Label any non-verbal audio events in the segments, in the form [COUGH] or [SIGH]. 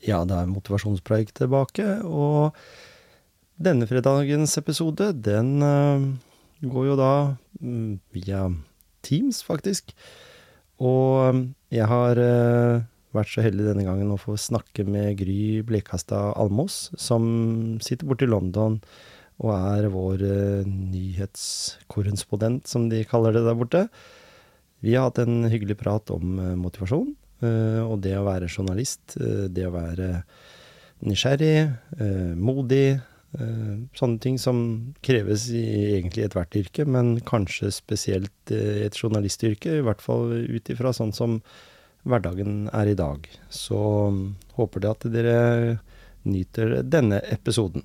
Ja, det er Motivasjonspreik tilbake, og denne fredagens episode, den uh, går jo da um, via Teams, faktisk. Og um, jeg har uh, vært så heldig denne gangen å få snakke med Gry Blekastad Almås, som sitter borte i London og er vår nyhetskorrespondent, som de kaller det der borte. Vi har hatt en hyggelig prat om motivasjon Eh, og det å være journalist, eh, det å være nysgjerrig, eh, modig, sånne ting som kreves i egentlig ethvert yrke, men kanskje spesielt i et journalistyrke, i hvert fall ut ifra sånn som hverdagen er i dag. Så mm, håper det at dere nyter denne episoden.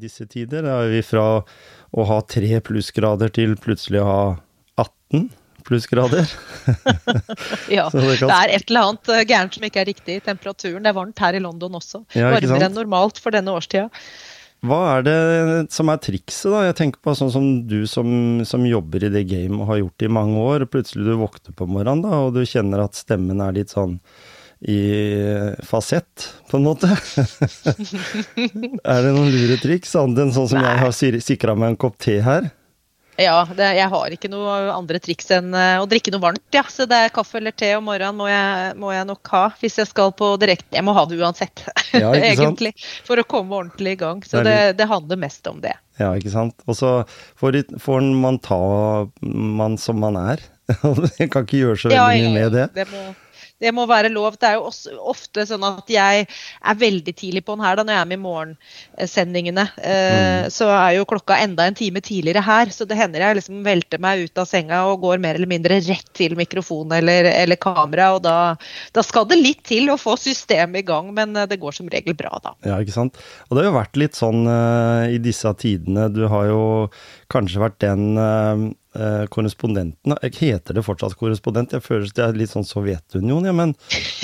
Disse tider. Da er vi fra å ha tre plussgrader til plutselig å ha 18 plussgrader. [LAUGHS] ja, [LAUGHS] det, kan... det, er et eller annet eh, gærent som ikke er riktig i temperaturen. Det er varmt her i London også. Ja, Varmere enn normalt for denne årstida. Hva er det som er trikset, da? Jeg tenker på sånn som du som, som jobber i det gamet og har gjort det i mange år. Plutselig du våkner på morgenen da, og du kjenner at stemmen er litt sånn i fasett, på en måte. [LAUGHS] er det noen lure triks, annet enn sånn som Nei. jeg har sikra meg en kopp te her? Ja, det, jeg har ikke noe andre triks enn uh, å drikke noe varmt. Ja. Så det er kaffe eller te om morgenen må jeg, må jeg nok ha hvis jeg skal på direkte. Jeg må ha det uansett, [LAUGHS] ja, egentlig. For å komme ordentlig i gang. Så det, det, handler mest om det. Ja, ikke sant. Og så får, får, man ta man som man er. [LAUGHS] jeg kan ikke gjøre så veldig ja, mye med det. det må det må være lov. Det er jo også, ofte sånn at jeg er veldig tidlig på den her da, når jeg er med i morgensendingene. Eh, mm. Så er jo klokka enda en time tidligere her, så det hender jeg liksom velter meg ut av senga og går mer eller mindre rett til mikrofon eller, eller kamera. Og da, da, skal det litt til å få systemet i gang, men eh, det går som regel bra, da. Ja, ikke sant. Og det har jo vært litt sånn uh, i disse tidene. Du har jo kanskje vært den uh, eh, korrespondenten Heter det fortsatt korrespondent? Jeg føler det er litt sånn Sovjetunionen, ja, men,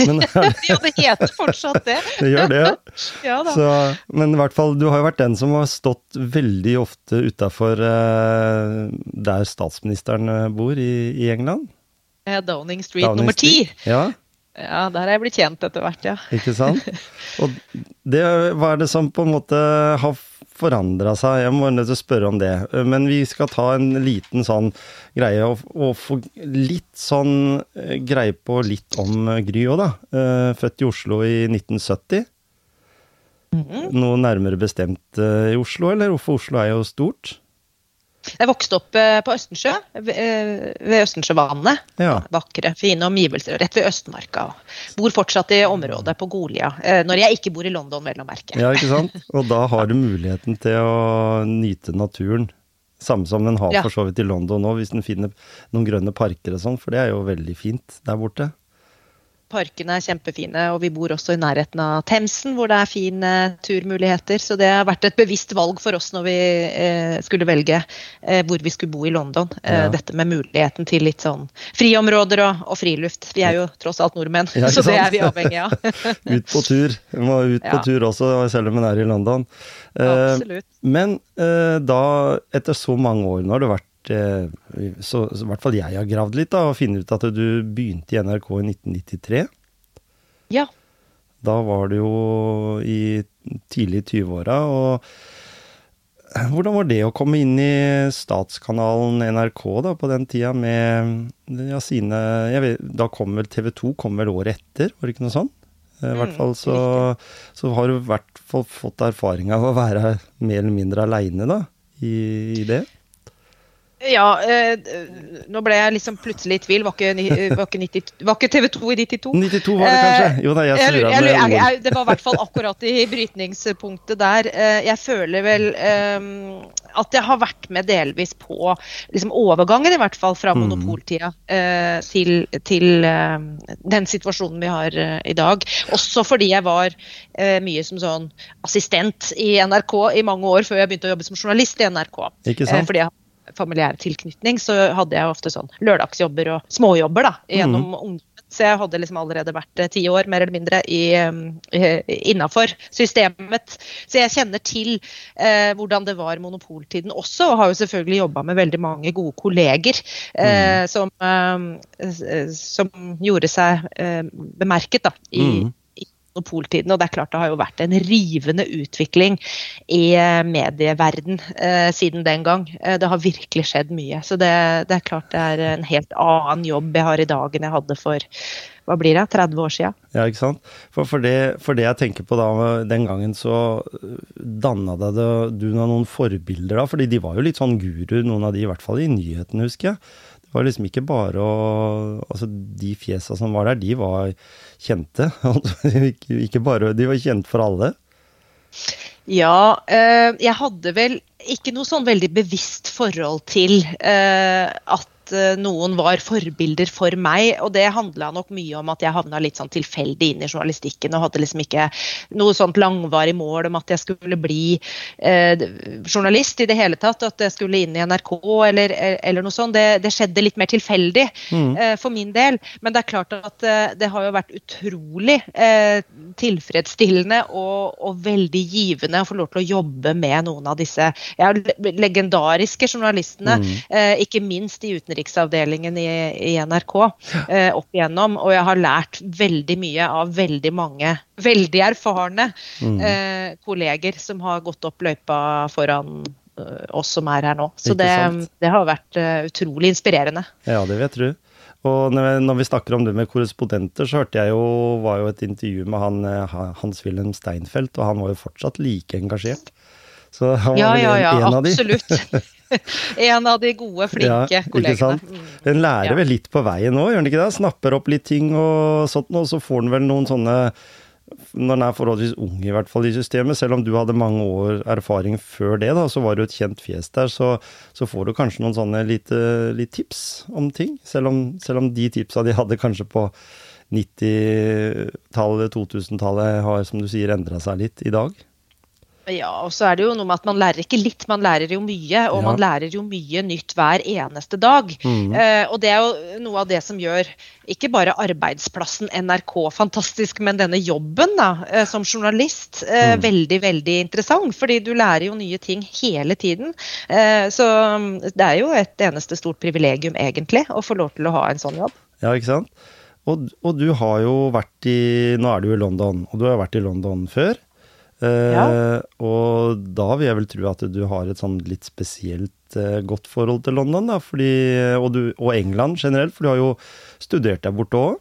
men [LAUGHS] Ja, det heter fortsatt det. [LAUGHS] det gjør det, ja. [LAUGHS] Så, men i hvert fall, du har jo vært den som har stått veldig ofte utafor eh, der statsministeren eh, bor i, i England. Downing Street Downing nummer ti. Ja. Ja, der er jeg blitt kjent etter hvert, ja. Ikke sant. Og det, hva er det som på en måte har forandra seg? Jeg må nødt til å spørre om det. Men vi skal ta en liten sånn greie og, og få litt sånn eh, greie på litt om Gry òg, da. Eh, født i Oslo i 1970. Mm -hmm. Noe nærmere bestemt eh, i Oslo, eller? Hvorfor Oslo er jo stort? Jeg vokste opp eh, på Østensjø, eh, ved Østensjøvannet. Ja. Vakre, fine omgivelser rett ved Østmarka. Bor fortsatt i området på Golia, eh, når jeg ikke bor i London, vel å merke. Ja, ikke sant? [LAUGHS] Og da har du muligheten til å nyte naturen. Samme som den har for så vidt i London nå, hvis den finner noen grønne parker og sånn, for det er jo veldig fint der borte. Parkene er kjempefine, og vi bor også i nærheten av Themsen, hvor det er fine turmuligheter. Så det har vært et bevisst valg for oss når vi eh, skulle velge eh, hvor vi skulle bo i London. Eh, ja. Dette med muligheten til litt sånn friområder og, og friluft. Vi er jo tross alt nordmenn, ja, så det er vi avhengig av. [LAUGHS] ut på tur. Vi må ut på tur også, selv om vi er i London. Eh, Absolutt. Men eh, da, etter så mange år, nå har du vært så, så, i hvert fall jeg har gravd litt da, og finner ut at du begynte i NRK i 1993. Ja. Da var du jo i tidlig 20-åra. Og hvordan var det å komme inn i statskanalen NRK da, på den tida med ja, sine vet, Da kom vel TV 2 kom vel året etter, var det ikke noe sånt? I hvert mm, fall så, så har du i hvert fall fått erfaring av å være mer eller mindre aleine da, i, i det. Ja, eh, nå ble jeg liksom plutselig i tvil. Var ikke, var ikke, 90, var ikke TV 2 i 92? 92 var det kanskje? Jo da, jeg surra med jeg, jeg, det var i hvert fall akkurat i brytningspunktet der. Eh, Jeg føler vel eh, at jeg har vært med delvis på liksom overgangen, i hvert fall fra Mm. monopoltida eh, til, til eh, den situasjonen vi har eh, i dag. Også fordi jeg var eh, mye som sånn assistent i NRK i mange år før jeg begynte å jobbe som journalist i NRK. Ikke Eh, sant? Fordi jeg familiær tilknytning, så hadde jeg ofte sånn lørdagsjobber og småjobber da, gjennom mm. ungdommen. Så jeg hadde liksom allerede vært eh, ti år, mer eller mindre, i, eh, innafor systemet. Så jeg kjenner til eh, hvordan det var monopoltiden også, og har jo selvfølgelig jobba med veldig mange gode kolleger eh, som, eh, som gjorde seg eh, bemerket da, i, Mhm. Monopoltiden. Og det er klart det har jo vært en rivende utvikling i eh, medieverden eh, siden den gang. Eh, det har virkelig skjedd mye. Så det, det er klart det er en helt annen jobb jeg har i dag enn jeg hadde for hva blir det, 30 år siden. Ja, ikke sant? For, for, det, for det jeg tenker på da, den gangen så danna deg det- du noen forbilder da, fordi de var jo litt sånn guru, noen av de, i hvert fall i nyhetene, husker jeg. Det var liksom ikke bare å Altså, de fjesa som var der, de var kjente. [LAUGHS] Ikke, bare De var kjent for alle. Ja, eh, jeg hadde vel ikke noe sånn veldig bevisst forhold til eh, at eh, noen var forbilder for meg, og det handla nok mye om at jeg havna litt sånn tilfeldig inn i journalistikken og hadde liksom ikke noe sånt langvarig mål om at jeg skulle bli eh, journalist i det hele tatt, at jeg skulle inn i NRK eller, eller noe sånt. Det, det skjedde litt mer tilfeldig Mm. eh, for min del, men det er klart at eh, det har jo vært utrolig eh, tilfredsstillende og, og veldig givende å få lov til å jobbe med noen av disse ja, legendariske journalistene, Mm. eh, ikke minst i utenriksavdelingen i, i NRK eh, opp igjennom. Og jeg har lært veldig mye av veldig mange veldig erfarne Mm. eh, kolleger som har gått opp løypa foran eh, oss som er her nå. Så det, det har vært eh, utrolig inspirerende. Ja, det vil jeg tro. Og når vi snakker om det med korrespondenter, så hørte jeg jo, var jo et intervju med han eh, Hans-Wilhelm Steinfeld, og han var jo fortsatt like engasjert. Så han var Ja, ja, en, ja, en av de. absolutt. [LAUGHS] en av de gode, flinke Ja, kollegene. Mm. Den lærer vel litt på veien nå, gjør den ikke det? Snapper opp litt ting og sånt, og så får den vel noen sånne når den er forholdsvis ung i hvert fall i systemet, selv om du hadde mange år erfaring før det, da, så var du et kjent fjes der, så, så får du kanskje noen sånne litt, eh, litt tips om ting. Selv om, selv om de tipsa de hadde kanskje på 90-tallet, 2000-tallet har, som du sier, endra seg litt i dag. Ja, og så er det jo noe med at man lærer ikke litt, man lærer jo mye. Og Ja. man lærer jo mye nytt hver eneste dag. Mm. Eh, og det er jo noe av det som gjør ikke bare arbeidsplassen NRK fantastisk, men denne jobben da, eh, som journalist eh, mm. veldig, veldig interessant. Fordi du lærer jo nye ting hele tiden. Eh, så mm, det er jo et eneste stort privilegium egentlig å få lov til å ha en sånn jobb. Ja, ikke sant? Og, og du har jo vært i Nå er du i London, og du har vært i London før. Eh, Ja. Og da vil jeg vel tro at du har et sånn litt spesielt eh, godt forhold til London, da, fordi, og, du, og England generelt, for du har jo studert der borte òg,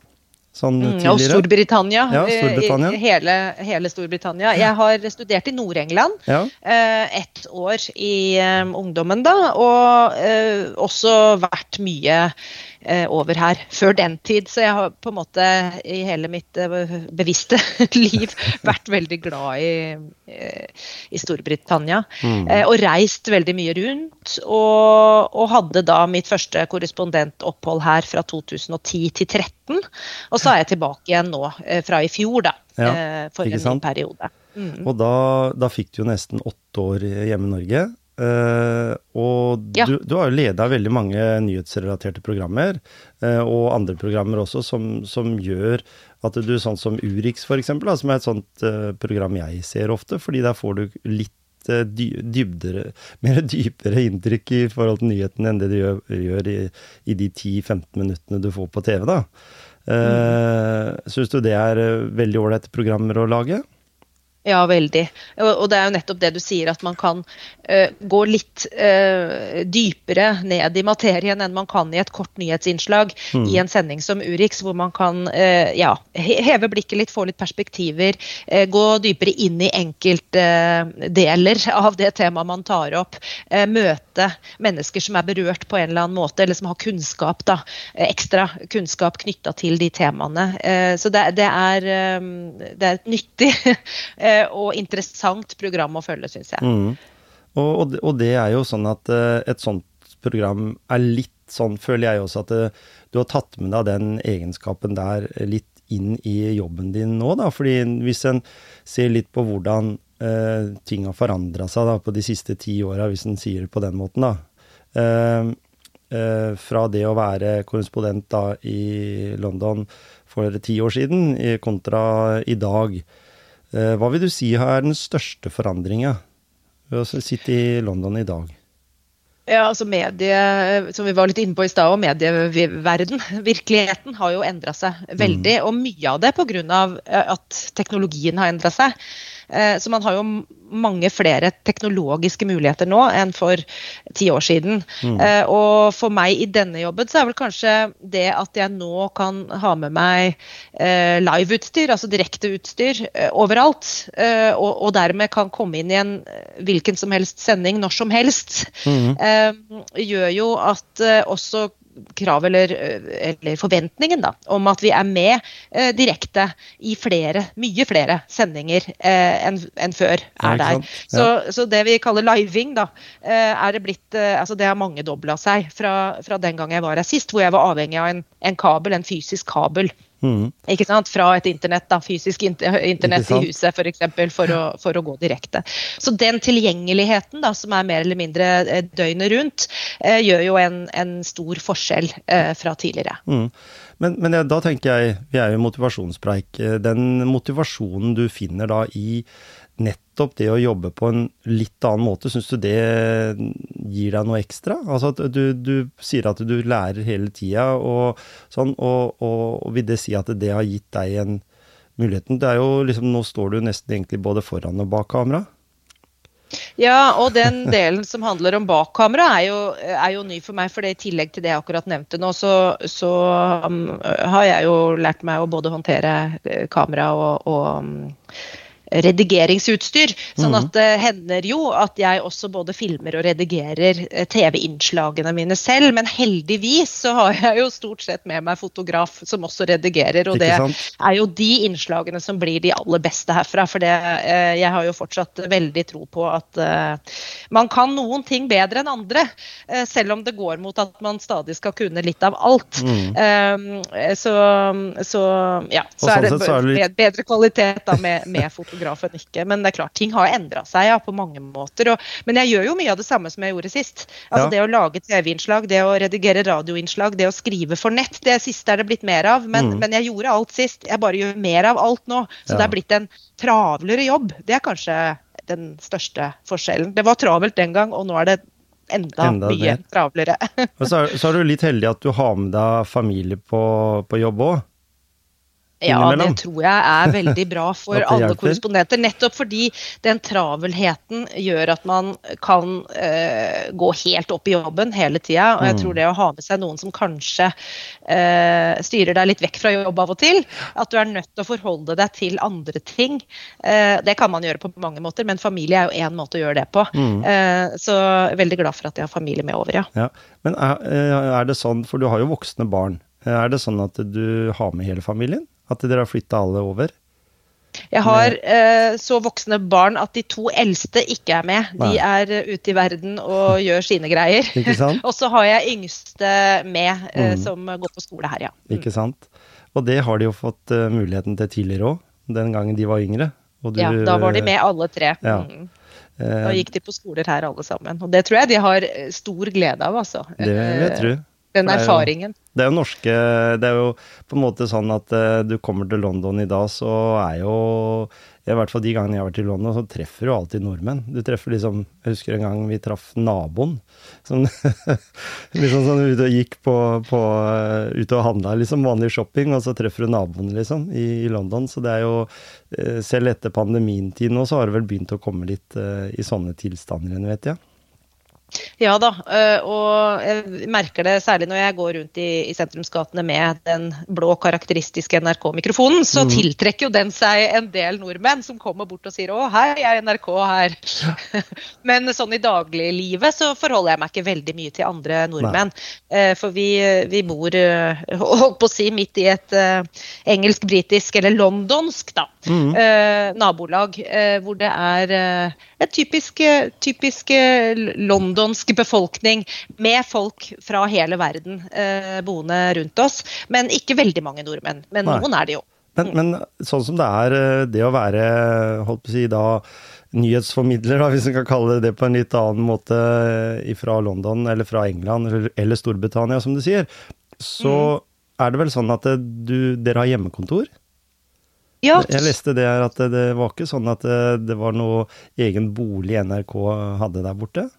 sånn Mm, og. Storbritannia. Ja, eh, Storbritannia. i- Hele, hele Storbritannia. Jeg har studert i Nord-England. Ja. uh, ett år i um, ungdommen, da. Og eh, også vært mye eh, over her før den tid. Så jeg har på en måte i hele mitt eh, bevisste [LAUGHS] liv vært veldig glad i, eh, i Storbritannia. Mm. Eh, og reist veldig mye rundt. Og, og hadde da mitt første korrespondentopphold her fra 2010 til 2013. Og så er jeg tilbake igjen nå eh, fra i fjor, da. Ja, eh, for en ny periode. Mm. Og da, da fikk du jo nesten åtte år hjemme i Norge. Eh, og Ja. du, du har jo leda veldig mange nyhetsrelaterte programmer, uh, og andre programmer også, som, som gjør at du, sånn som Urix eksempel, som er et sånt uh, program jeg ser ofte, fordi der får du litt dy, dybdere, [LAUGHS] mer dypere inntrykk i forhold til nyhetene enn det du gjør, gjør i, i de 10-15 minuttene du får på TV, da. Uh, Syns du det er veldig ålreite programmer å lage? Ja, veldig. Og, det er jo nettopp det du sier, at man kan uh, gå litt uh, dypere ned i materien enn man kan i et kort nyhetsinnslag mm. i en sending som Urix, hvor man kan uh, ja, heve blikket litt, få litt perspektiver, gå dypere inn i enkeltdeler av det temaet man tar opp. møte mennesker som er berørt på en eller annen måte, eller som har kunnskap, da, ekstra kunnskap knytta til de temaene. så det, det, er, det er et nyttig [LAUGHS] og interessant program å følge, syns jeg. Mm. Og, og, det er jo sånn at eh, et sånt program er litt sånn, føler jeg også, at eh, du har tatt med deg den egenskapen der litt inn i jobben din nå, da. Fordi hvis en ser litt på hvordan eh, ting har forandra seg da, på de siste ti åra, hvis en sier det på den måten, da. Eh, eh, fra det å være korrespondent da i London for ti år siden, kontra i dag. Eh, hva vil du si er den største forandringa ved å sitte i London i dag? Ja, altså medie, Som vi var litt inne på i stad, og medieverden, virkeligheten, har jo endra seg veldig. Mm. Og mye av det pga. at teknologien har endra seg. Eh, så man har jo mange flere teknologiske muligheter nå enn for ti år siden. Mm. Eh, og for meg i denne jobben så er vel kanskje det at jeg nå kan ha med meg eh, liveutstyr, altså direkteutstyr, overalt. Og, dermed kan komme inn i en hvilken som helst sending når som helst. Mm. Gjør jo at også krav eller, eller, forventningen da, om at vi er med eh, direkte i flere, mye flere sendinger eh, enn en før er der. Ja. Så, så, det vi kaller living, da, eh, er det blitt eh, altså Det har mangedobla seg fra, fra, den gang jeg var her sist, hvor jeg var avhengig av en, en kabel, en fysisk kabel. Mm. Ikke sant? Fra et internett, da, fysisk internett i huset f.eks. For, eksempel, for, å, for å gå direkte. Så den tilgjengeligheten da, som er mer eller mindre eh, døgnet rundt, eh, gjør jo en, en, stor forskjell eh, fra tidligere. Mm. Men, men, da tenker jeg, vi er jo motivasjonspreik. Eh, den motivasjonen du finner da i nettopp det å jobbe på en litt annen måte, syns du det gir deg noe ekstra? Altså at du, du sier at du lærer hele tida, og sånn, og, og, og, vil det si at det har gitt deg en muligheten? Det er jo liksom, Nå står du nesten egentlig både foran og bak kamera. Ja, og den [LAUGHS] delen som handler om bak kamera er jo, er jo ny for meg. For i tillegg til det jeg akkurat nevnte nå, så, så um, har jeg jo lært meg å både håndtere eh, kamera og, og um, redigeringsutstyr. Sånn at det hender jo at jeg også både filmer og redigerer eh, TV-innslagene mine selv. Men heldigvis så har jeg jo stort sett med meg fotograf som også redigerer. Og det er jo de innslagene som blir de aller beste herfra. For det, eh, jeg har jo fortsatt veldig tro på at uh, man kan noen ting bedre enn andre. Selv om det går mot at man stadig skal kunne litt av alt. Mm. Uh, så, så, ja, så er sånn det bedre kvalitet da med, med [LAUGHS] fotografi fotografen ikke. Men det er klart, ting har endra seg ja, på mange måter. Og, men jeg gjør jo mye av det samme som jeg gjorde sist. Altså ja. Det å lage TV-innslag, det å redigere radioinnslag, det å skrive for nett. Det siste er det blitt mer av. Men, mm. men jeg gjorde alt sist. Jeg bare gjør mer av alt nå. Så ja. det er blitt en travlere jobb. Det er kanskje den største forskjellen. Det var travelt den gang, og nå er det enda, enda mye travlere. [LAUGHS] så, er, så er du litt heldig at du har med deg familie på, på jobb òg. Ja, det tror jeg er veldig bra [LAUGHS] for alle korrespondenter. Nettopp fordi den travelheten gjør at man kan uh, gå helt opp i jobben hele tida. Og jeg tror mm. det å ha med seg noen som kanskje uh, styrer deg litt vekk fra jobb av og til, at du er nødt til å forholde deg til andre ting, uh, det kan man gjøre på mange måter, men familie er jo én måte å gjøre det på. Mm. så veldig glad for at jeg har familie med over, ja. ja. Men er, er det sånn, for du har jo voksne barn, er det sånn at du har med hele familien? At dere har flytta alle over? Jeg har eh, så voksne barn at de to eldste ikke er med. De er uh, ute i verden og [LAUGHS] gjør sine greier. [LAUGHS] og så har jeg yngste med, eh, mm. som går på skole her, ja. Mm. Ikke sant. Og det har de jo fått uh, muligheten til tidligere òg, den gangen de var yngre. Du, ja, da var de med alle tre. Ja. Mm. Da gikk de på skoler her alle sammen. Og det tror jeg de har stor glede av, altså. Det vil jeg tro. Den For det er jo- erfaringen. Det er jo norske Det er jo på en måte sånn at uh, du kommer til London i dag, så er jo I hvert fall de gangene jeg har vært i London, så treffer du alltid nordmenn. Du treffer liksom Jeg husker en gang vi traff naboen. Som [LAUGHS] liksom sånn ute og gikk på, på uh, Ute og handla, liksom vanlig shopping, og så treffer du naboen, liksom, i, i London. Så det er jo uh, Selv etter pandemien-tid nå, så har det vel begynt å komme litt i sånne tilstander igjen, vet jeg. Ja da, øh, og jeg merker det særlig når jeg går rundt i, i sentrumsgatene med den blå, karakteristiske NRK-mikrofonen, så mm. tiltrekker jo den seg en del nordmenn som kommer bort og sier 'Å, hei, jeg er NRK her'. [LAUGHS] Men sånn i dagliglivet så forholder jeg meg ikke veldig mye til andre nordmenn. Nei. For vi, vi bor, eh, [LAUGHS] holdt på å si, midt i et eh, engelsk-britisk, eller londonsk, da, mm. eh, nabolag, eh, hvor det er eh, et typisk, eh, typisk eh, londonsk befolkning med folk fra hele verden eh, boende rundt oss. Men ikke veldig mange nordmenn. Men Nei. noen er det jo. Men, men sånn som det er, eh, det å være holdt på å si da, nyhetsformidler, da, hvis en kan kalle det det på en litt annen måte eh, fra London eller fra England eller, Storbritannia, som du sier, så er det vel sånn at eh, du, dere har hjemmekontor? Ja, Jeg leste det her at det, det var ikke sånn at det, det var noe egen bolig NRK hadde der borte?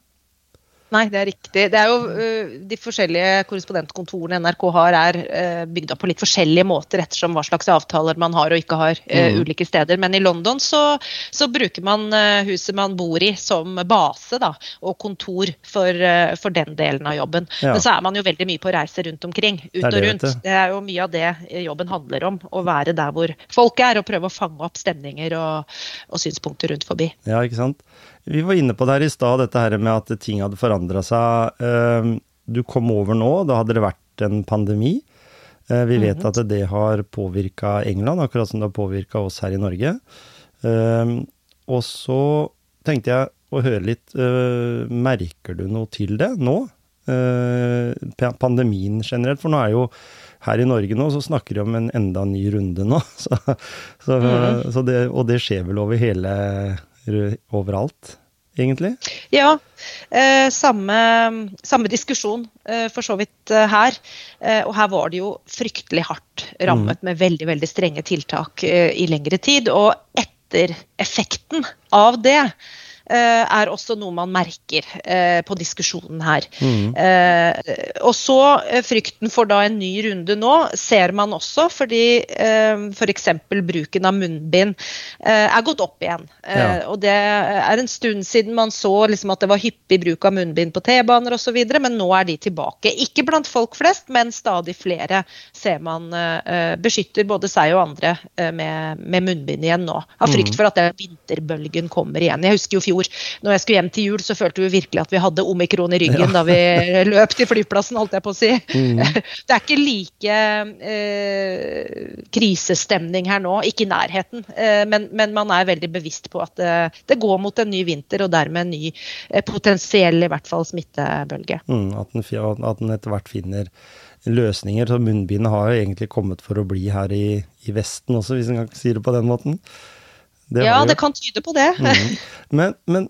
Nei, det er riktig. Det er jo uh, De forskjellige korrespondentkontorene NRK har, er uh, bygd opp på litt forskjellige måter ettersom hva slags avtaler man har og ikke har uh, Mm. ulike steder. Men i London så, så bruker man huset man bor i som base da, og kontor for, for den delen av jobben. Ja. Men så er man jo veldig mye på reise rundt omkring. Ut og rundt. Det er jo mye av det jobben handler om. Å være der hvor folk er, og prøve å fange opp stemninger og, og synspunkter rundt forbi. Ja, ikke sant? Vi var inne på det her i stad, dette her med at ting hadde forandra seg. Eh, Du kom over nå, da hadde det vært en pandemi. Eh, Vi vet at det har påvirka England, akkurat som det har påvirka oss her i Norge. Eh, Og så tenkte jeg å høre litt eh, Merker du noe til det nå? Eh, Pandemien generelt, for nå er jo her i Norge nå så snakker de om en enda ny runde nå. [LAUGHS] Så, så, så det, og det skjer vel over hele overalt, egentlig? Ja, eh, samme, samme diskusjon eh, for så vidt eh, her. Og her var det jo fryktelig hardt rammet med veldig veldig strenge tiltak i lengre tid. Og ettereffekten av det er også noe man merker eh, på diskusjonen her. Mm. Eh, og så eh, frykten for da en ny runde nå ser man også fordi eh, f.eks. bruken av munnbind eh, er gått opp igjen. Eh, Ja. Og det er en stund siden man så liksom at det var hyppig bruk av munnbind på T-baner osv., men nå er de tilbake. Ikke blant folk flest, men stadig flere ser man eh, beskytter både seg og andre eh, med, med munnbind igjen nå. Av frykt for at den vinterbølgen kommer igjen. Jeg husker jo i fjor, når jeg skulle hjem til jul, så følte vi virkelig at vi hadde omikron i ryggen da vi [LAUGHS] løp til flyplassen, holdt jeg på å si. [LAUGHS] Det er ikke like eh, krisestemning her nå, ikke i nærheten. Eh, men, men man er veldig bevisst på at eh, det går mot en ny vinter, og dermed en ny eh, potensiell i hvert fall smittebølge. Mm, at, den, at den etter hvert finner løsninger. Så munnbindet har jo egentlig kommet for å bli her i, i Vesten også, hvis en kan si det på den måten. Det ja, det kan tyde på det. [LAUGHS] mm. Men, men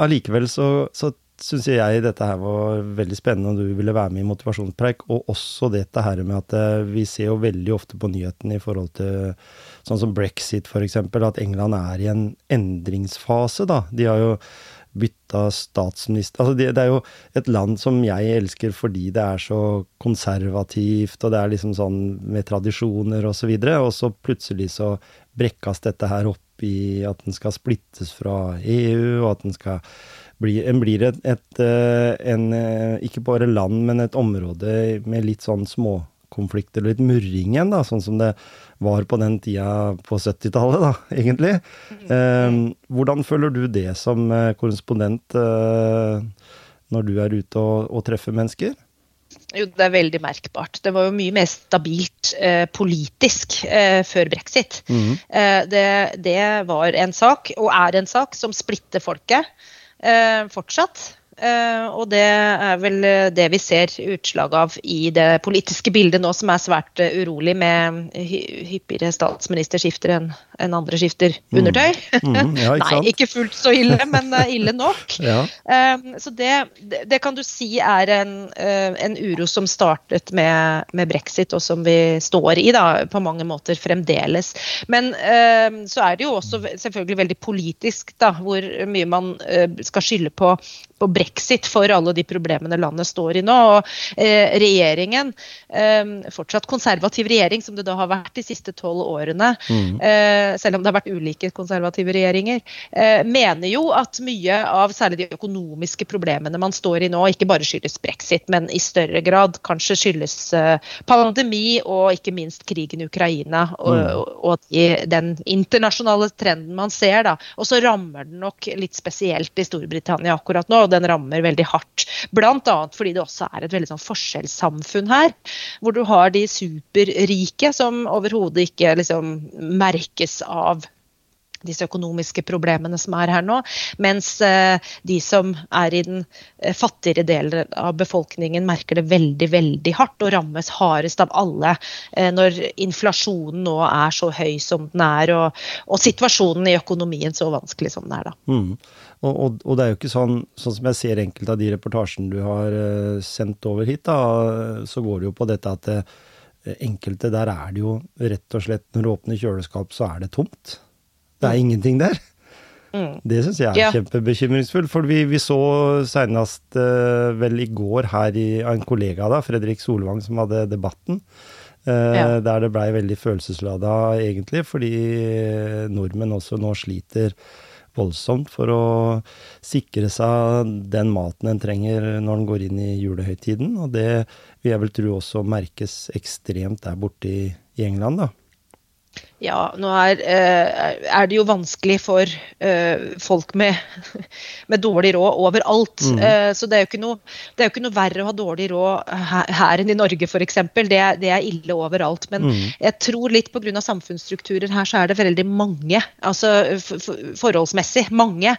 allikevel så, så syns jeg dette her var veldig spennende, og du ville være med i motivasjonspreik. Og også dette her med at eh, vi ser jo veldig ofte på nyhetene i forhold til sånn som brexit f.eks., at England er i en endringsfase, da. De har jo bytta statsminister Altså det, det er jo et land som jeg elsker fordi det er så konservativt, og det er liksom sånn med tradisjoner og så videre, og så plutselig så brekkes dette her opp i at den skal splittes fra EU, og at den skal bli En blir et, et eh, en, eh, ikke bare land, men et område med litt sånn småkonflikter, og litt murring igjen, da, sånn som det var på den tida på 70-tallet, da, [LAUGHS] egentlig. Eh, hvordan føler du det som eh, korrespondent når du er ute og, og treffer mennesker? Jo, det er veldig merkbart. Det var jo mye mer stabilt eh, politisk eh, før brexit. Mm. Eh, det, det var en sak, og er en sak, som splitter folket eh, fortsatt. Eh, og det er vel eh, det vi ser utslag av i det politiske bildet nå, som er svært eh, urolig, med hyppigere statsministerskifter enn en andre skifter mm. undertøy. Mm. Mm, ja, ikke [LAUGHS] Nei, ikke fullt så ille, men ille nok. [LAUGHS] ja. Så det, det, kan du si er en, en uro som startet med, med, brexit, og som vi står i da, på mange måter fremdeles. Men så er det jo også selvfølgelig veldig politisk, da, hvor mye man skal skylde på på brexit for alle de problemene landet står i nå. Og eh, regjeringen, eh, fortsatt konservativ regjering som det da har vært de siste tolv årene, mm. eh, selv om det har vært ulike konservative regjeringer, eh, mener jo at mye av særlig de økonomiske problemene man står i nå, ikke bare skyldes brexit, men i større grad kanskje skyldes eh, pandemi og ikke minst krigen i Ukraina og, mm. og de, den internasjonale trenden man ser. da, Og så rammer den nok litt spesielt i Storbritannia akkurat nå. Den rammer veldig hardt. Bl.a. fordi det også er et veldig sånn forskjellssamfunn her. Hvor du har de superrike som overhodet ikke liksom merkes av disse økonomiske problemene som er her nå. Mens eh, de som er i den eh, fattigere delen av befolkningen merker det veldig, veldig hardt og rammes hardest av alle eh, når inflasjonen nå er så høy som den er og, og situasjonen i økonomien så vanskelig som den er. da. Mm. Og, og, og, det er jo ikke sånn, sånn som jeg ser enkelte av de reportasjene du har sendt over hit, da, så går det jo på dette at enkelte der er det jo rett og slett Når du åpner kjøleskap, så er det tomt. Det er ingenting der. Mm. Det syns jeg er ja. kjempebekymringsfullt. For vi, vi så senest uh, vel i går her i, av en kollega, da, Fredrik Solvang, som hadde debatten. Ja. Der det blei veldig følelseslada, egentlig, fordi nordmenn også nå sliter voldsomt for å sikre seg den maten en trenger når en går inn i julehøytiden. Og det vil jeg vel tro også merkes ekstremt der borte i, i England, da. Ja, nå er, eh, er, det jo vanskelig for uh, folk med, [LAUGHS] med, dårlig råd overalt. Mm. Uh, så det er, noe, det er, jo ikke noe, verre å ha dårlig råd her, her enn i Norge f.eks. Det, det er ille overalt. Men mm. jeg tror litt pga. samfunnsstrukturer her, så er det veldig mange, altså forholdsmessig mange,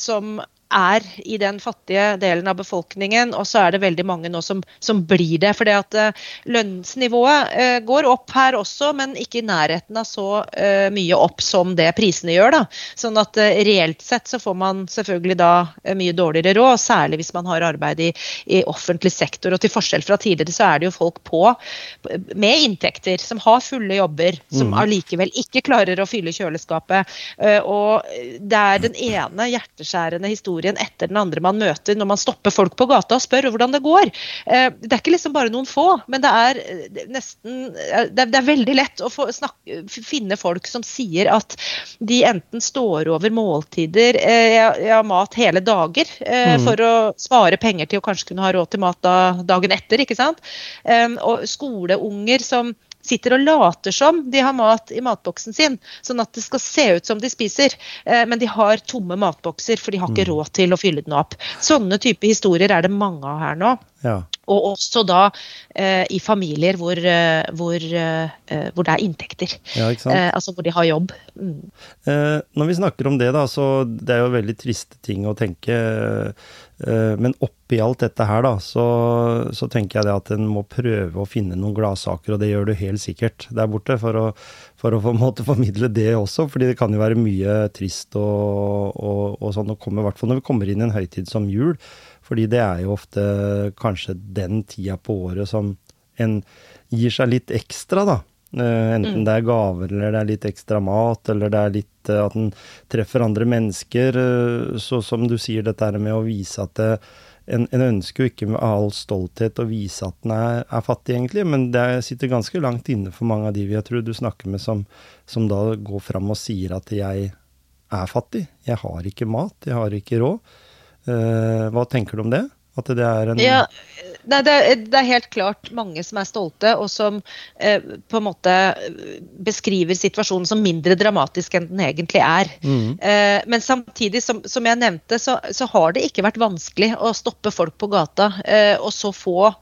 som er i den fattige delen av befolkningen, og så er det veldig mange nå som, som blir det. fordi at uh, lønnsnivået uh, går opp her også, men ikke i nærheten av så uh, mye opp som det prisene gjør. da. Sånn at reelt sett så får man selvfølgelig da mye dårligere råd, særlig hvis man har arbeid i, i, offentlig sektor. Og til forskjell fra tidligere så er det jo folk på med inntekter, som har fulle jobber, som mm. allikevel ikke klarer å fylle kjøleskapet. og det er den ene hjerteskjærende historien historien etter den andre man møter når man stopper folk på gata og spør hvordan det går. Eh, det er ikke liksom bare noen få, men det er eh, nesten eh, Det er, veldig lett å snakke, finne folk som sier at de enten står over måltider, ja, mat hele dager, mm. for å spare penger til å kanskje kunne ha råd til mat dagen etter. ikke sant? Og skoleunger som sitter og later som de har mat i matboksen sin, sånn at det skal se ut som de spiser. Eh, men de har tomme matbokser, for de har ikke mm. råd til å fylle den opp. Sånne type historier er det mange av her nå. Ja. Og også da eh, i familier hvor, eh, hvor, eh, hvor, det er inntekter. Ja, eh, altså hvor de har jobb. Mm. Eh, når vi snakker om det, da, så det er jo veldig triste ting å tenke. men oppi alt dette her, da, så, så tenker jeg det at en må prøve å finne noen gladsaker, og det gjør du helt sikkert der borte, for å, for å på en måte formidle det også. fordi det kan jo være mye trist og, og, og sånn å komme, i hvert fall når vi kommer inn i en høytid som jul. Fordi det er jo ofte kanskje den tida på året som en gir seg litt ekstra, da. Eh, enten mm. det er gaver, eller det er litt ekstra mat, eller det er litt eh, at en treffer andre mennesker. Eh, så som du sier, dette med å vise at det, en, en, ønsker jo ikke med all stolthet å vise at en er, er, fattig, egentlig, men det sitter ganske langt inne for mange av de vi jeg tror du snakker med, som, som da går fram og sier at jeg er fattig. Jeg har ikke mat, jeg har ikke råd. Eh, hva tenker du om det? At det er en ja, det, er, det, er, helt klart mange som er stolte, og som eh, på en måte beskriver situasjonen som mindre dramatisk enn den egentlig er. Mm. Eh, men samtidig, som, som jeg nevnte, så, så, har det ikke vært vanskelig å stoppe folk på gata, eh, og så få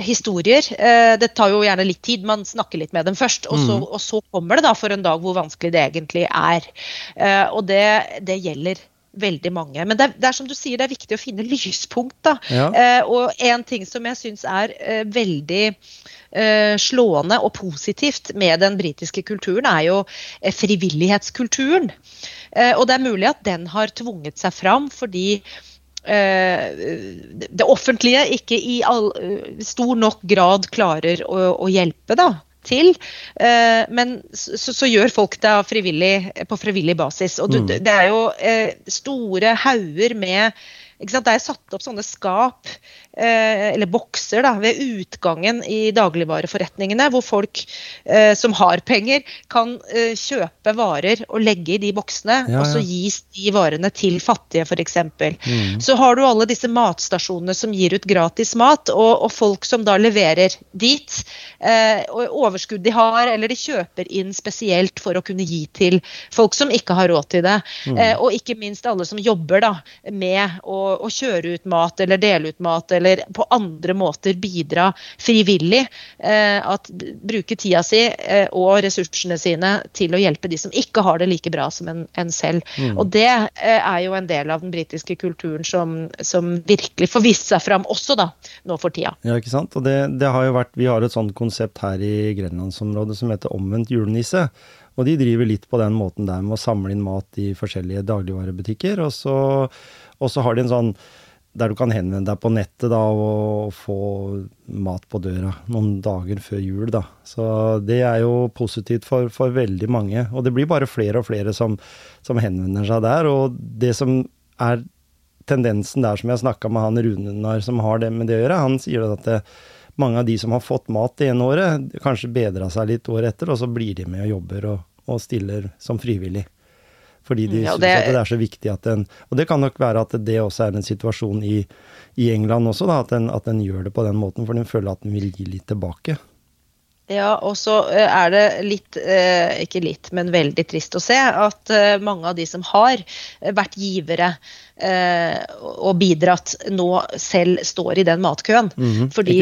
historier. Eh, det tar jo gjerne litt tid, man snakker litt med dem først. Og så, mm. og så kommer det da for en dag hvor vanskelig det egentlig er. Eh, og det, det gjelder veldig mange. Men det er, det er, som du sier, det er viktig å finne lyspunkt. da. Ja. Eh, og en ting som jeg syns er eh, veldig eh, slående og positivt med den britiske kulturen, er jo eh, frivillighetskulturen. Eh, og det er mulig at den har tvunget seg fram fordi det offentlige ikke i all, stor nok grad klarer å, å hjelpe da, til. Men så, så, gjør folk det frivillig, på frivillig basis. Og du, mm. det er jo store hauger med det er satt opp sånne skap Eh, eller bokser da, ved utgangen i dagligvareforretningene, hvor folk eh, som har penger, kan eh, kjøpe varer og legge i de boksene, ja, ja. og så gis de varene til fattige, f.eks. Mm. Så har du alle disse matstasjonene som gir ut gratis mat, og, og folk som da leverer dit. Eh, og overskudd de har, eller de kjøper inn spesielt for å kunne gi til folk som ikke har råd til det. Mm. Eh, og ikke minst alle som jobber da, med å, å kjøre ut mat eller dele ut mat. eller eller på andre måter bidra frivillig. Eh, at Bruke tida si eh, og ressursene sine til å hjelpe de som ikke har det like bra som en, en selv. Mm. Og Det eh, er jo en del av den britiske kulturen som, som, virkelig får vist seg fram også da, nå for tida. Ja, ikke sant. Og det, det har jo vært, Vi har et sånt konsept her i grenlandsområdet som heter omvendt julenisse. Og de driver litt på den måten der med å samle inn mat i forskjellige dagligvarebutikker. Og så, og så har de en sånn der du kan henvende deg på nettet da, og få mat på døra noen dager før jul. Da. Så det er jo positivt for, for veldig mange. Og det blir bare flere og flere som, som henvender seg der. Og det som er tendensen der som jeg snakka med han Runenar som har det med det å gjøre, han sier at det, mange av de som har fått mat det ene året, kanskje bedra seg litt året etter, og så blir de med og jobber og, og stiller som frivillig. Fordi de ja, det... syns at det er så viktig at en Og det kan nok være at det også er en situasjon i, i England også, da, at en, at den gjør det på den måten, for den føler at den vil gi litt tilbake. Ja, og så eh, er det litt, eh, ikke litt, men veldig trist å se at eh, mange av de som har vært givere og bidratt, nå selv står i den matkøen. Mm -hmm, fordi,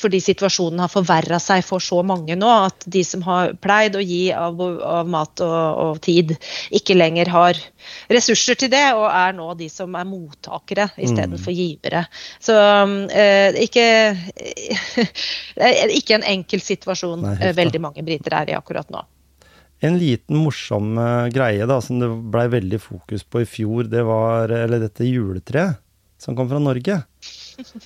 fordi, situasjonen har forverra seg for så mange nå at de som har pleid å gi av, av mat og, og, tid, ikke lenger har ressurser til det, og er nå de som er mottakere istedenfor mm. givere. Så ikke, [LAUGHS] ikke en enkel situasjon Nei, eh, veldig mange briter er i akkurat nå. En liten morsom uh, greie da, som det blei veldig fokus på i fjor, det var eller dette juletreet som kom fra Norge.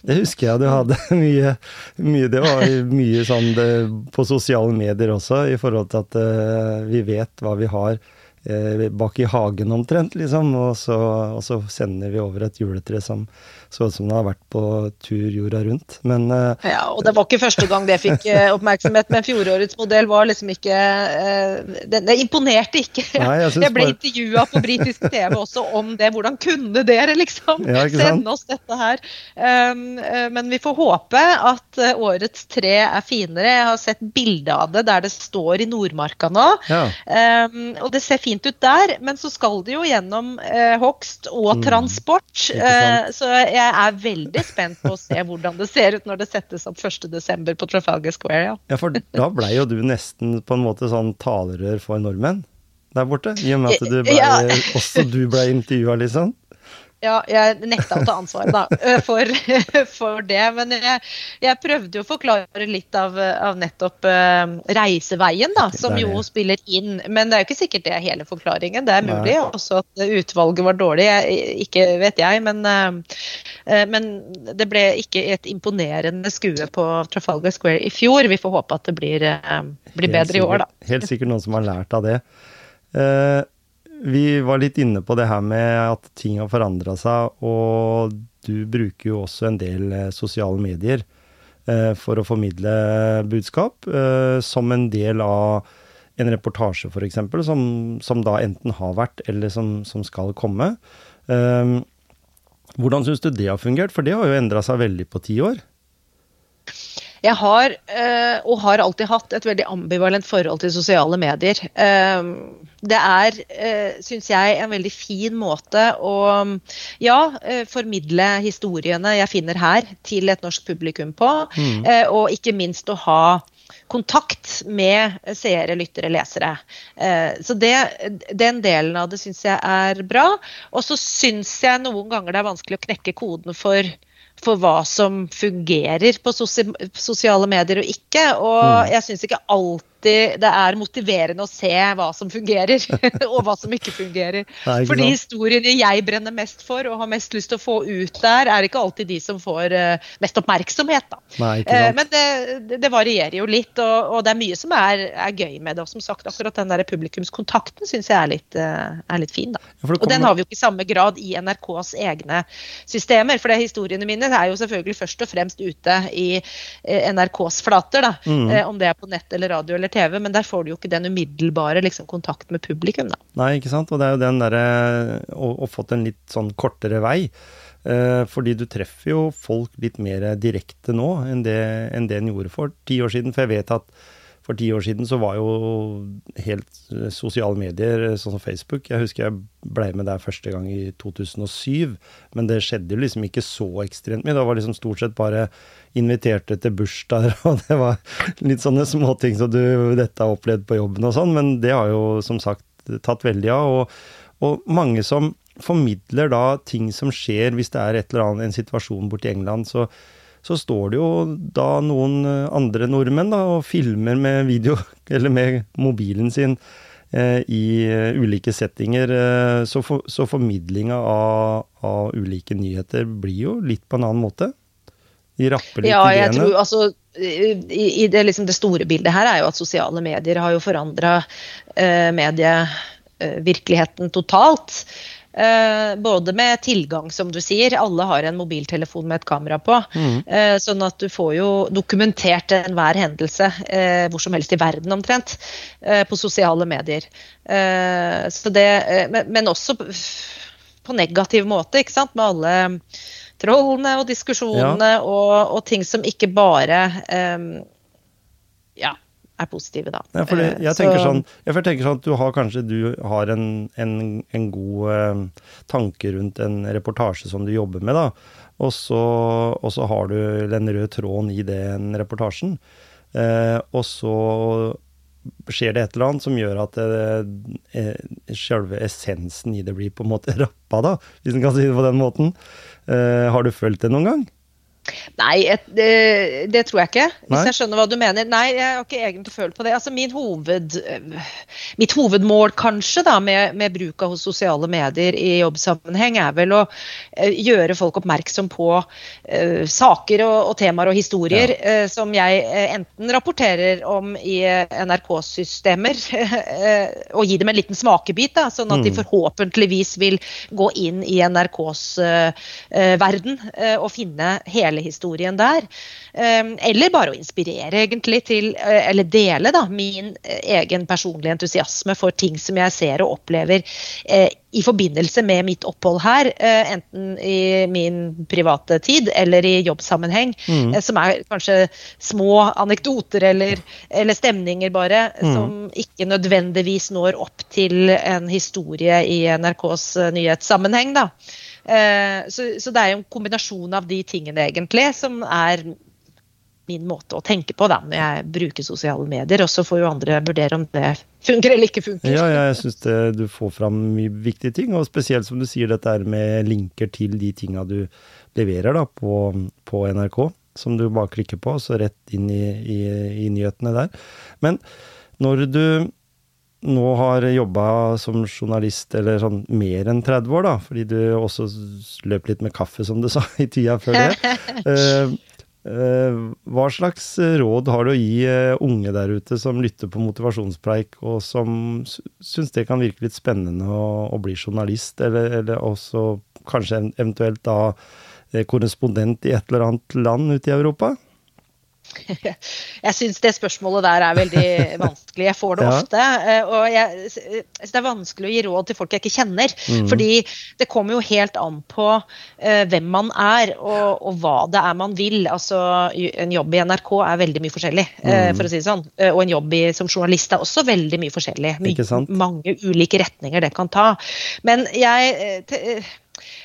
Det husker jeg du hadde [LAUGHS] mye, mye Det var mye sånn det, på sosiale medier også, i forhold til at uh, vi vet hva vi har uh, bak i hagen omtrent, liksom. Og så, og så, sender vi over et juletre som så ut som den har vært på tur jorda rundt. Men uh, Ja, og det var ikke første gang det fikk uh, oppmerksomhet, men fjorårets modell var liksom ikke uh, det, det, imponerte ikke. Nei, jeg, jeg, ble bare... intervjua på britisk TV også om det. Hvordan kunne dere liksom ja, sende oss dette her? Um, men vi får håpe at årets tre er finere. Jeg har sett bilde av det der det står i Nordmarka nå. Ja. Um, og det ser fint ut der, men så skal det jo gjennom hogst og mm. transport. Mm, så jeg jeg er veldig spent på å se hvordan det ser ut når det settes opp 1.12. på Trafalgar Square. Ja. ja, for da blei jo du nesten på en måte sånn talerør for nordmenn der borte. I og med at du ble, ja. også du ble intervjua, liksom. Ja, jeg nekta å ta ansvaret da, [LAUGHS] for, for det. Men jeg, jeg, prøvde jo å forklare litt av, av nettopp uh, reiseveien, da, som jo spiller inn. Men det er jo ikke sikkert det er hele forklaringen. Det er mulig Nei. også at utvalget var dårlig. Ikke vet jeg, men, uh, men det ble ikke et imponerende skue på Trafalgar Square i fjor. Vi får håpe at det blir, uh, blir bedre i år, da. Helt sikkert noen som har lært av det. Uh, vi var litt inne på det her med at ting har forandra seg, og du bruker jo også en del eh, sosiale medier eh, for å formidle budskap, eh, som en del av en reportasje f.eks., som, som da enten har vært eller som, som skal komme. Hvordan syns du det har fungert, for det har jo endra seg veldig på ti år? Jeg har, og har alltid hatt, et veldig ambivalent forhold til sosiale medier. Eh, det er, eh, syns jeg, en veldig fin måte å ja, eh, formidle historiene jeg finner her, til et norsk publikum på. Mm. Eh, og ikke minst å ha kontakt med seere, lyttere, lesere. Eh, så det, den delen av det syns jeg er bra. Og så syns jeg noen ganger det er vanskelig å knekke koden for for hva som fungerer på sosiale medier og ikke. Og mm. jeg syns ikke alltid det er motiverende å se hva som fungerer, [LAUGHS] og hva som ikke fungerer. Nei, ikke for de historiene jeg brenner mest for og har mest lyst til å få ut der, er ikke alltid de som får uh, mest oppmerksomhet. Da. Nei, uh, men det, det, varierer jo litt, og, og, det er mye som er, er, gøy med det. Og som sagt, akkurat den der publikumskontakten syns jeg er litt, uh, er litt fin. Da. Ja, og den har vi jo ikke i samme grad i NRKs egne systemer. For det historiene mine er jo selvfølgelig først og fremst ute i NRKs flater, da. Mm. Om det er på nett eller radio eller TV, men der får du jo ikke den umiddelbare liksom, kontakt med publikum, da. Nei, ikke sant. Og det er jo den derre å, fått en litt sånn kortere vei. Eh, fordi du treffer jo folk litt mer direkte nå enn det, enn det en gjorde for ti år siden. For jeg vet at for ti år siden så var jo helt sosiale medier, sånn som Facebook Jeg husker jeg blei med der første gang i 2007, men det skjedde jo liksom ikke så ekstremt mye. Det var liksom stort sett bare inviterte til bursdager, [LAUGHS] og det var litt sånne småting som du dette har opplevd på jobben og sånn, men det har jo som sagt tatt veldig av. Og, og mange som formidler da ting som skjer hvis det er et eller annet, en situasjon borti England, så så står det jo da noen eh, andre nordmenn da, og filmer med video, [LAUGHS] eller med mobilen sin, eh, i uh, ulike settinger. Eh, så, for, så formidlinga av, av, ulike nyheter blir jo litt på en annen måte. De rapper litt ja, jeg ideene. Tror, altså, i, i det, liksom det, store bildet her er jo at sosiale medier har jo forandra eh, medievirkeligheten totalt. Eh, både med tilgang, som du sier. Alle har en mobiltelefon med et kamera på. Mm. Eh, sånn at du får jo dokumentert enhver hendelse eh, hvor som helst i verden omtrent eh, på sosiale medier. Eh, det, men, også på negativ måte, ikke sant. Med alle trollene og diskusjonene ja. og, og, ting som ikke bare er positive, da. Ja, eh, jeg, tenker sånn, jeg tenker sånn at du har kanskje du har en, en, en god eh, tanke rundt en reportasje som du jobber med, da. Og så, og så har du den røde tråden i den reportasjen. Eh, og så skjer det et eller annet som gjør at det, eh, selve essensen i det blir på en måte [LAUGHS] rappa, da, hvis en kan si det på den måten. Eh, har du følt det noen gang? Nei, et, det, det, tror jeg ikke. Hvis Nei? jeg skjønner hva du mener. Nei, jeg har ikke egentlig følt på det. Altså, min hoved, mitt hovedmål kanskje da, med, med bruk av sosiale medier i jobbsammenheng er vel å uh, gjøre folk oppmerksom på uh, saker og, og, temaer og historier ja. uh, som jeg enten rapporterer om i NRK-systemer, [LAUGHS] og gi dem en liten smakebit, da, sånn at mm. de forhåpentligvis vil gå inn i NRKs verden og finne hele hele historien der. Ehm, eller bare å inspirere, egentlig, til eh, Eller dele, da, min eh, egen personlige entusiasme for ting som jeg ser og opplever eh, i forbindelse med mitt opphold her, enten i min private tid eller i jobbsammenheng, mm. som er kanskje små anekdoter eller, eller stemninger bare, mm. som ikke nødvendigvis når opp til en historie i NRKs nyhetssammenheng. da. Eh, så, så, det er jo en kombinasjon av de tingene egentlig som er min måte å tenke på da, når jeg bruker sosiale medier. Og så får jo andre vurdere om det funker eller ikke funker. Ja, jeg syns du får fram mye viktige ting, og spesielt som du sier dette med linker til de tinga du leverer da, på, på, NRK. Som du bare klikker på, så rett inn i, i, i nyhetene der. Men når du nå har jobba som journalist eller sånn mer enn 30 år, da, fordi du også løp litt med kaffe, som du [LAUGHS] sa, i tida før det. uh, [LAUGHS] uh, hva slags råd har du å gi uh, unge der ute som lytter på motivasjonspreik, og som syns det kan virke litt spennende å, å bli journalist, eller, eller, også kanskje eventuelt da korrespondent i et eller annet land ute i Europa? Jeg syns det spørsmålet der er veldig [LAUGHS] vanskelig. Jeg får det Ja. ofte. eh, Og jeg, det er vanskelig å gi råd til folk jeg ikke kjenner. Mm. Fordi det kommer jo helt an på eh, hvem man er og, og hva det er man vil. Altså, En jobb i NRK er veldig mye forskjellig, eh, Mm. for å si det sånn. Og en jobb i, som journalist er også veldig mye forskjellig. My, mange ulike retninger det kan ta. Men jeg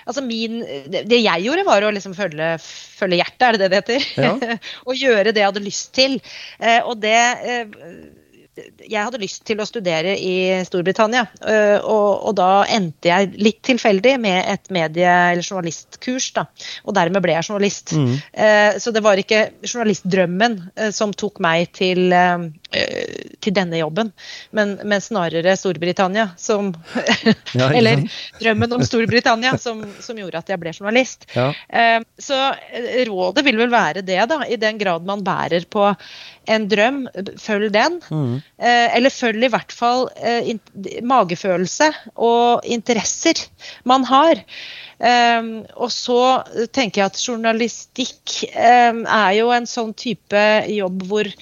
Altså min, det jeg gjorde, var å liksom følge, følge hjertet, er det det det heter? Ja. [LAUGHS] og gjøre det jeg hadde lyst til. Eh, og det eh, Jeg hadde lyst til å studere i Storbritannia, eh, og, og da endte jeg litt tilfeldig med et medie- eller journalistkurs, da. Og dermed ble jeg journalist. Mm. Eh, så det var ikke journalistdrømmen som tok meg til, til denne jobben, men, men snarere Storbritannia som [LAUGHS] Ja, Eller drømmen om Storbritannia som, som gjorde at jeg ble journalist. Ja. Eh, Så eh, rådet vil vel være det, da. I den grad man bærer på en drøm, følg den. Mm. Eh, Eller følg i hvert fall eh, magefølelse og interesser man har. Eh, og så tenker jeg at journalistikk eh, er jo en sånn type jobb hvor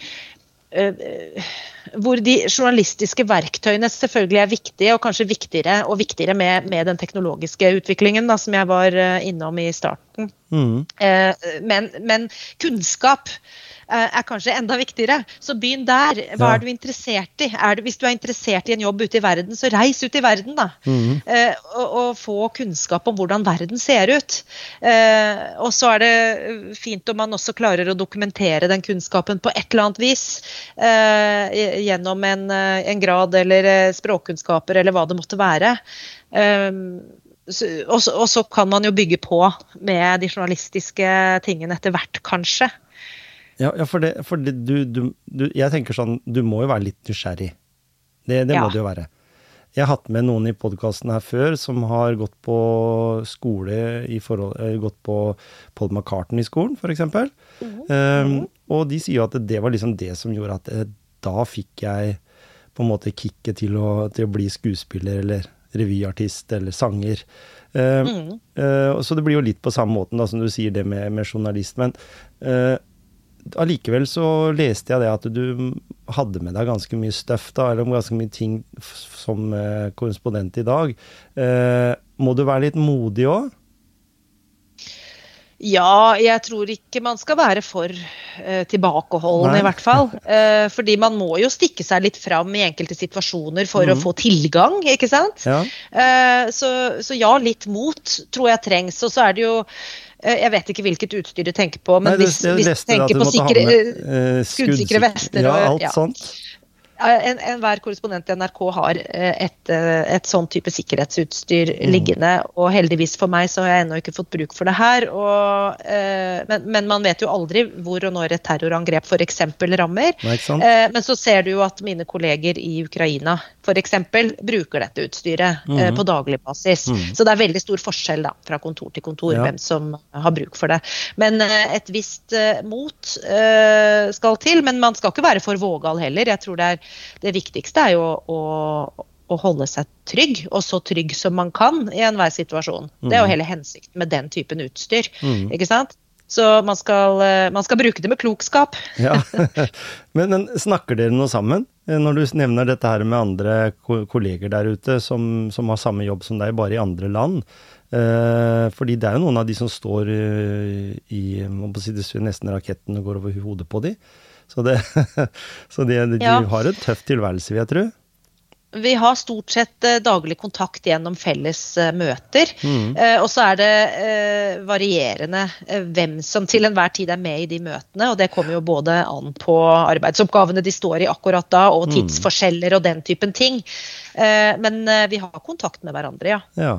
[SIGHS] uh, uh hvor de journalistiske verktøyene selvfølgelig er viktige, og kanskje viktigere og viktigere med, med den teknologiske utviklingen, da, som jeg var eh, innom i starten. Mm. Eh, men, men kunnskap eh, er kanskje enda viktigere. Så begynn der. Hva Ja. er du interessert i? Er du, hvis du er interessert i en jobb ute i verden, så reis ut i verden, da. Mm. Eh, og, og få kunnskap om hvordan verden ser ut. Eh, og så er det fint om man også klarer å dokumentere den kunnskapen på et eller annet vis. Eh, gjennom en, eh, en grad eller eh, språkkunnskaper eller hva det måtte være. Eh, og, så, og så kan man jo bygge på med de journalistiske tingene etter hvert, kanskje. Ja, ja, for, det, for det, du, du, du Jeg tenker sånn, du må jo være litt nysgjerrig. Det, det må Ja. det jo være. Jeg har hatt med noen i podkasten her før som har gått på skole i forhold eh, Gått på Paul McCartney-skolen, f.eks. Um, og de sier at det var liksom det som gjorde at da fikk jeg på en måte kicket til til å bli skuespiller eller revyartist eller sanger. Um, Mm. Uh, så det blir jo litt på samme måten da, som du sier det med, med journalist. Men eh, allikevel så leste jeg det at du hadde med deg ganske mye støff, da, eller ganske mye ting som uh, korrespondent i dag. Eh, må du være litt modig òg? Ja, jeg tror ikke man skal være for eh, tilbakeholden, Nei. i hvert fall. Eh, fordi man må jo stikke seg litt fram i enkelte situasjoner for å Mhm. få tilgang, ikke sant? Ja. Eh, så, så ja, litt mot tror jeg trengs. Og så er det jo eh, Jeg vet ikke hvilket utstyr du tenker på, men Nei, det- hvis, hvis du tenker på sikre, eh, skuddsikre vester Ja, alt ja. Sånt. en- korrespondent i NRK har eh, et, eh, et sånn type sikkerhetsutstyr Mm. liggende. Og heldigvis for meg så har jeg ennå ikke fått bruk for det her. Og, eh, men, men man vet jo aldri hvor og når et terrorangrep f.eks. rammer. Eh, men så ser du jo at mine kolleger i Ukraina f.eks. bruker dette utstyret eh, Mhm. på daglig basis. Mm. Så det er veldig stor forskjell da, fra kontor til kontor Ja. hvem som har bruk for det. Men eh, et visst eh, mot eh, skal til. Men man skal ikke være for vågal heller. Jeg tror det, er, det viktigste er jo å, å holde seg trygg, og så trygg som man kan i enhver situasjon. Det er jo Mhm. hele hensikten med den typen utstyr. Mm. ikke sant? Så man skal, eh, man skal bruke det med klokskap. [LAUGHS] Ja. [LAUGHS] men, men snakker dere noe sammen? Eh, Når du nevner dette her med andre kolleger der ute som, som har samme jobb som deg, bare i andre land. Eh, fordi det er jo noen av de som står eh, i si nesten raketten og går over hodet på de. Så, det, [LAUGHS] så de, de Ja. har en tøff tilværelse, vil jeg tro. Vi har stort sett eh, daglig kontakt gjennom felles eh, møter. Mhm. Eh, og så er det varierende hvem som til enhver tid er med i de møtene. Og det kommer jo både an på arbeidsoppgavene de står i akkurat da, og Mm. tidsforskjeller og den typen ting. Men vi har kontakt med hverandre, ja. Ja.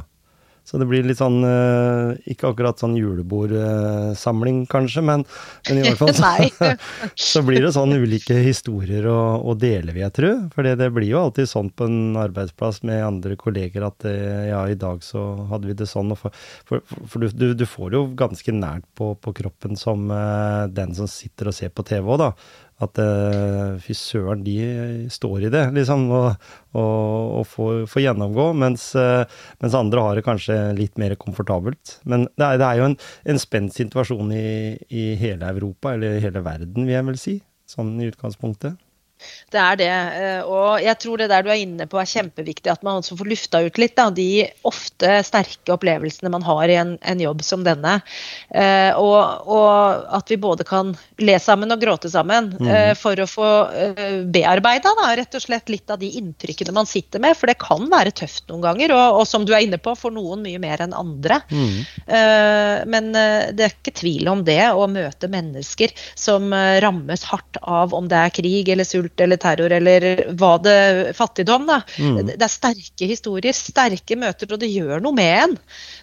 Så det blir litt sånn eh, Ikke akkurat sånn julebordsamling, kanskje, men, men i hvert fall [LAUGHS] så, [LAUGHS] så blir det sånn ulike historier å, å dele, vil jeg tro. For det blir jo alltid sånn på en arbeidsplass med andre kolleger at eh, ja, i dag så hadde vi det sånn. For for, for du, du, du får det jo ganske nært på, på kroppen som eh, den som sitter og ser på TV òg, da. At uh, fy søren, de står i det, liksom, og, og, og får, får, gjennomgå. Mens, uh, mens, andre har det kanskje litt mer komfortabelt. Men det er, det er jo en, en spent situasjon i, i hele Europa, eller hele verden, vil jeg vel si. Sånn i utgangspunktet. Det er det. Eh, og jeg tror det der du er inne på er kjempeviktig, at man også får lufta ut litt da, de ofte sterke opplevelsene man har i en, en jobb som denne. Eh, og, og, at vi både kan le sammen og gråte sammen mm. eh, for å få eh, bearbeida rett og slett litt av de inntrykkene man sitter med. For det kan være tøft noen ganger, og, og som du er inne på, for noen mye mer enn andre. Mm. Eh, men eh, det er ikke tvil om det, å møte mennesker som rammes hardt av om det er krig eller sult sult eller terror eller hva det Fattigdom, da. Mm. Det er sterke historier, sterke møter, og det gjør noe med en.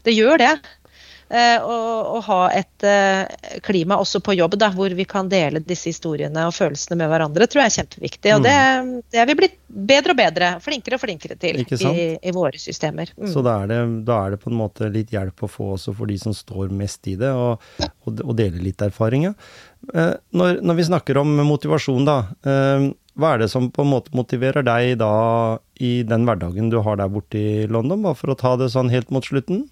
Det gjør det. å og, ha et eh, klima også på jobb da, hvor vi kan dele disse historiene og følelsene med hverandre, tror jeg er kjempeviktig. Og mm. det, det er vi blitt bedre og bedre, flinkere og flinkere til i, i, våre systemer. Mm. Så da er, det, da er, det, på en måte litt hjelp å få også for de som står mest i det, og, og, og dele litt erfaringer. Ja. Eh, når, når, vi snakker om motivasjon, da. Hva er det som på en måte motiverer deg da i den hverdagen du har der borte i London, bare for å ta det sånn helt mot slutten?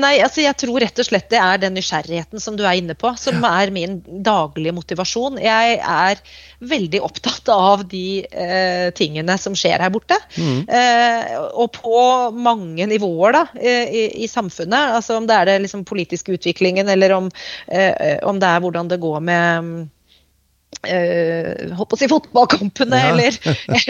Nei, altså jeg tror rett og slett det er den nysgjerrigheten som du er inne på, som er min daglige motivasjon. Jeg er veldig opptatt av de eh, tingene som skjer her borte. Mm. Eh, og på mange nivåer da, i, i, samfunnet. Altså om det er den liksom, politiske utviklingen, eller om, eh, om det er hvordan det går med Uh, holdt på å si fotballkampene, ja. [LAUGHS] eller,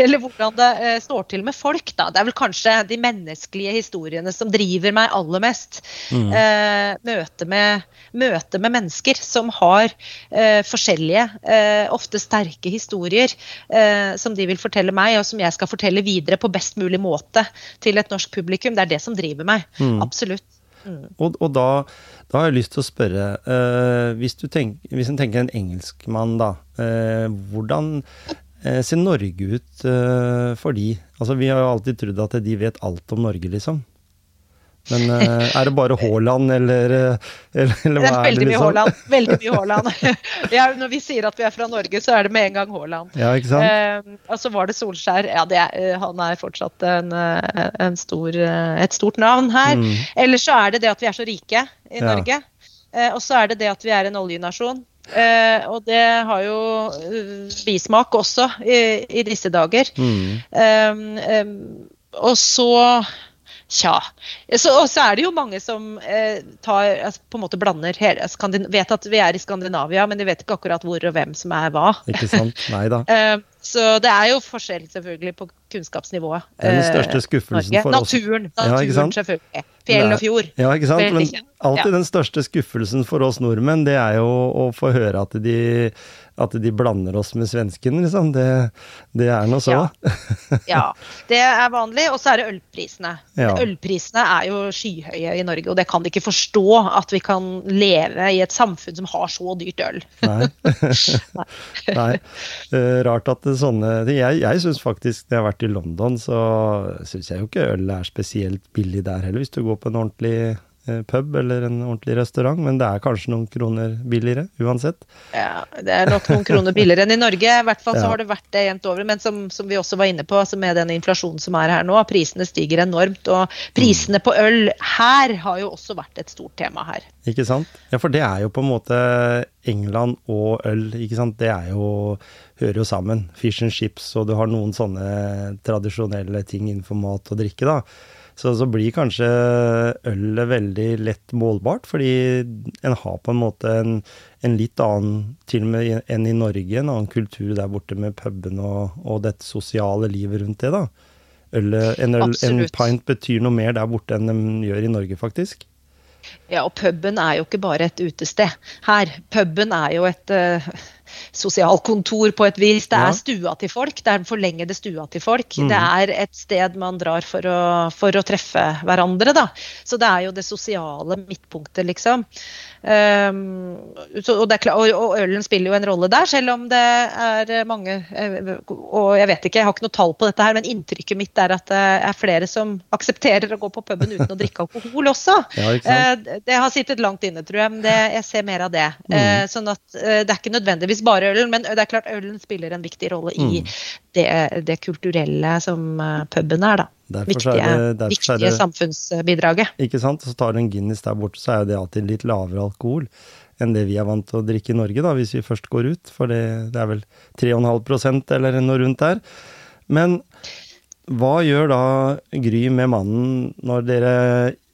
eller, hvordan det uh, står til med folk. Da. Det er vel kanskje de menneskelige historiene som driver meg aller mest. Mm. Uh, møte, med, møte, med, mennesker som har forskjellige, ofte sterke historier som de vil fortelle meg, og som jeg skal fortelle videre på best mulig måte til et norsk publikum. Det er det som driver meg. Mm. Absolutt. Mm. Og, og da, da, har jeg lyst til å spørre, uh, hvis, tenk, hvis en tenker en engelskmann, da. Uh, hvordan uh, ser Norge ut for de? Altså, vi har jo alltid trodd at de vet alt om Norge, liksom. Men uh, er det bare Haaland, eller, eh, eller, eller hva er det? Veldig mye liksom? Haaland. Veldig mye Haaland. [LAUGHS] ja, når vi sier at vi er fra Norge, så er det med en gang Haaland. Ja, ikke sant? Uh, og så var det Solskjær. Ja, det er, han er fortsatt en, en stor, et stort navn her. Mm. Eller så er det det at vi er så rike i ja. Norge. Uh, og så er det det at vi er en oljenasjon. Uh, og det har jo bismak også i, i disse dager. Mm. Og så Tja. Så, og så er det jo mange som eh, tar, altså, på en måte blander hele, vet at vi er i Skandinavia, men de vet ikke akkurat hvor og hvem som er hva. Ikke sant, nei da. [LAUGHS] eh, så det er jo forskjell selvfølgelig på kunnskapsnivået. Det er den største eh, skuffelsen Norge. for oss. Naturen, naturen ja, selvfølgelig. Fjell og fjord. Ja, ikke sant. Men alltid ja. den største skuffelsen for oss nordmenn, det er jo å få høre at de at de blander oss med svenskene, liksom. Det, det er nå så. Ja. [LAUGHS] ja. det er vanlig. Og så er det ølprisene. Ja. Ølprisene er jo skyhøye i Norge, og det kan de ikke forstå at vi kan leve i et samfunn som har så dyrt øl. Nei. [LAUGHS] [LAUGHS] Nei. Uh, rart at det sånne Jeg, jeg syns faktisk, når jeg har vært i London, så syns jeg jo ikke øl er spesielt billig der heller, hvis du går på en ordentlig Eh, pub eller en ordentlig restaurant, men det er kanskje noen kroner billigere uansett. Ja, det er nok noen kroner billigere enn i Norge. I hvert fall så ja. har det vært det jevnt over. Men som, som, vi også var inne på, altså med den inflasjonen som er her nå, prisene stiger enormt. Og prisene på øl her har jo også vært et stort tema her. Ikke sant. Ja, for det er jo på en måte England og øl, ikke sant. Det er jo hører jo sammen. Fish and chips, og du har noen sånne tradisjonelle ting innenfor mat og drikke, da. Så, så blir kanskje ølet veldig lett målbart, fordi en har på en måte en, en litt annen, til og med enn i Norge, en annen kultur der borte med puben og, og dette sosiale livet rundt det, da. Ølet, en, øl, en pint betyr noe mer der borte enn de gjør i Norge, faktisk. Ja, og puben er jo ikke bare et utested her. Puben er jo et uh, sosialkontor på et vis. Det er ja. stua til folk. Det er den forlengede stua til folk. Mm. Det er et sted man drar for å, for å, treffe hverandre, da. Så det er jo det sosiale midtpunktet, liksom. Um, så, og, klart, og, og, ølen spiller jo en rolle der, selv om det er mange eh, Og jeg vet ikke, jeg har ikke noe tall på dette her, men inntrykket mitt er at det er flere som aksepterer å gå på puben uten å drikke alkohol også. [LAUGHS] Ja, uh, det har sittet langt inne, tror jeg, men det, jeg ser mer av det. Uh, sånn at uh, det er ikke nødvendigvis nødvendigvis bare ølen, men det er klart ølen spiller en viktig rolle i Mm. det, det kulturelle som eh, puben er, da. Derfor Viktige, er det, viktige er det samfunnsbidraget. Ikke sant? Så tar du en Guinness der borte, så er jo det alltid litt lavere alkohol enn det vi er vant til å drikke i Norge, da, hvis vi først går ut. For det, det er vel 3,5% eller noe rundt der. Men hva gjør da Gry med mannen når dere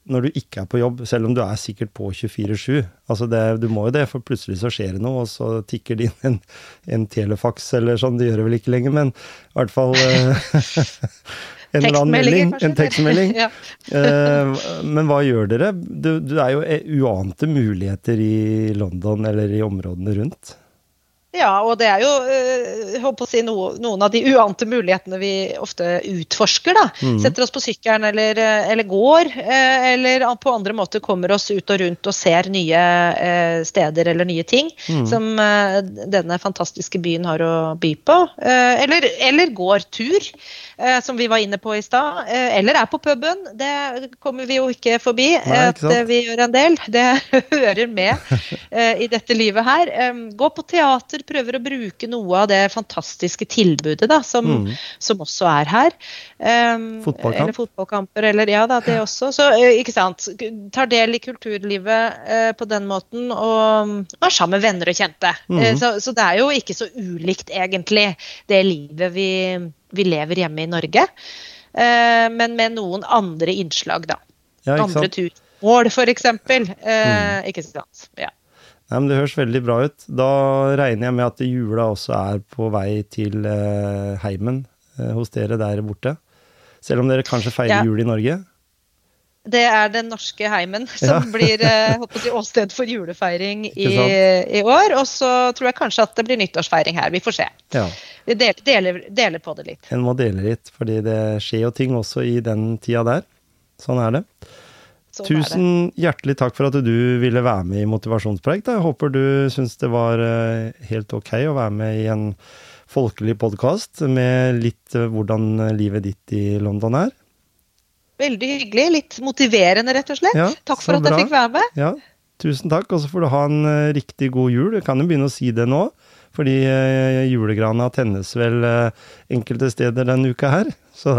når du ikke er på jobb, selv om du er sikkert på 24-7. Altså det, du må jo det, for plutselig så skjer det noe, og så tikker det inn en, en telefax eller sånn. Det gjør det vel ikke lenger, men i hvert fall eh, [LAUGHS] en eller annen melding. En tekstmelding. ja. Eh, men hva gjør dere? Det, er jo e- uante muligheter i London eller i områdene rundt. Ja, og det er jo jeg håper å si, noen av de uante mulighetene vi ofte utforsker. da. Mm. Setter oss på sykkelen eller, øh, eller går, øh, eller på andre måter kommer oss ut og rundt og ser nye steder eller nye ting Mm. som denne fantastiske byen har å by på. Eh, eller, eller går tur, eh, som vi var inne på i stad. eh, eller er på puben. Det kommer vi jo ikke forbi. Nei, ikke at eh, vi gjør en del. Det [LAUGHS] hører med [LAUGHS] eh, i dette livet her. Gå på teater, prøver å bruke noe av det fantastiske tilbudet da, som, Mm. som også er her. Um, Fotballkamp. Eller fotballkamper, eller ja da, det også. Så ikke sant. Tar del i kulturlivet uh, på den måten, og og er sammen med venner og kjente. Mm. Uh, så, så det er jo ikke så ulikt, egentlig, det livet vi, vi lever hjemme i Norge. Uh, men med noen andre innslag, da. Ja, ikke Andre sant? turmål, f.eks. Eh, Mm. Ikke sant. Ja. Nei, men Det høres veldig bra ut. Da regner jeg med at jula også er på vei til eh, heimen eh, hos dere der borte. Selv om dere kanskje feirer Ja. jul i Norge? Det er den norske heimen [LAUGHS] som Ja. blir eh, åsted for julefeiring i, i år. Og så tror jeg kanskje at det blir nyttårsfeiring her. Vi får se. Ja. Vi deler, deler, deler på det litt. En må dele litt, fordi det skjer jo ting også i den tida der. Sånn er det. Sånn. Tusen hjertelig takk for at du ville være med i Motivasjonspreik. Jeg håper du syns det var eh, helt ok å være med i en folkelig podkast med litt eh, hvordan livet ditt i London er. Veldig hyggelig. Litt motiverende, rett og slett. Ja, Takk for at bra. jeg fikk være med. Ja, tusen takk. Og så får du ha en eh, riktig god jul. Du kan jo begynne å si det nå, fordi julegrana tennes vel enkelte steder denne uka her. Så,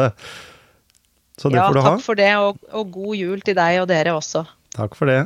så det Ja, får du ha. takk for det, og, og god jul til deg og dere også. Takk for det.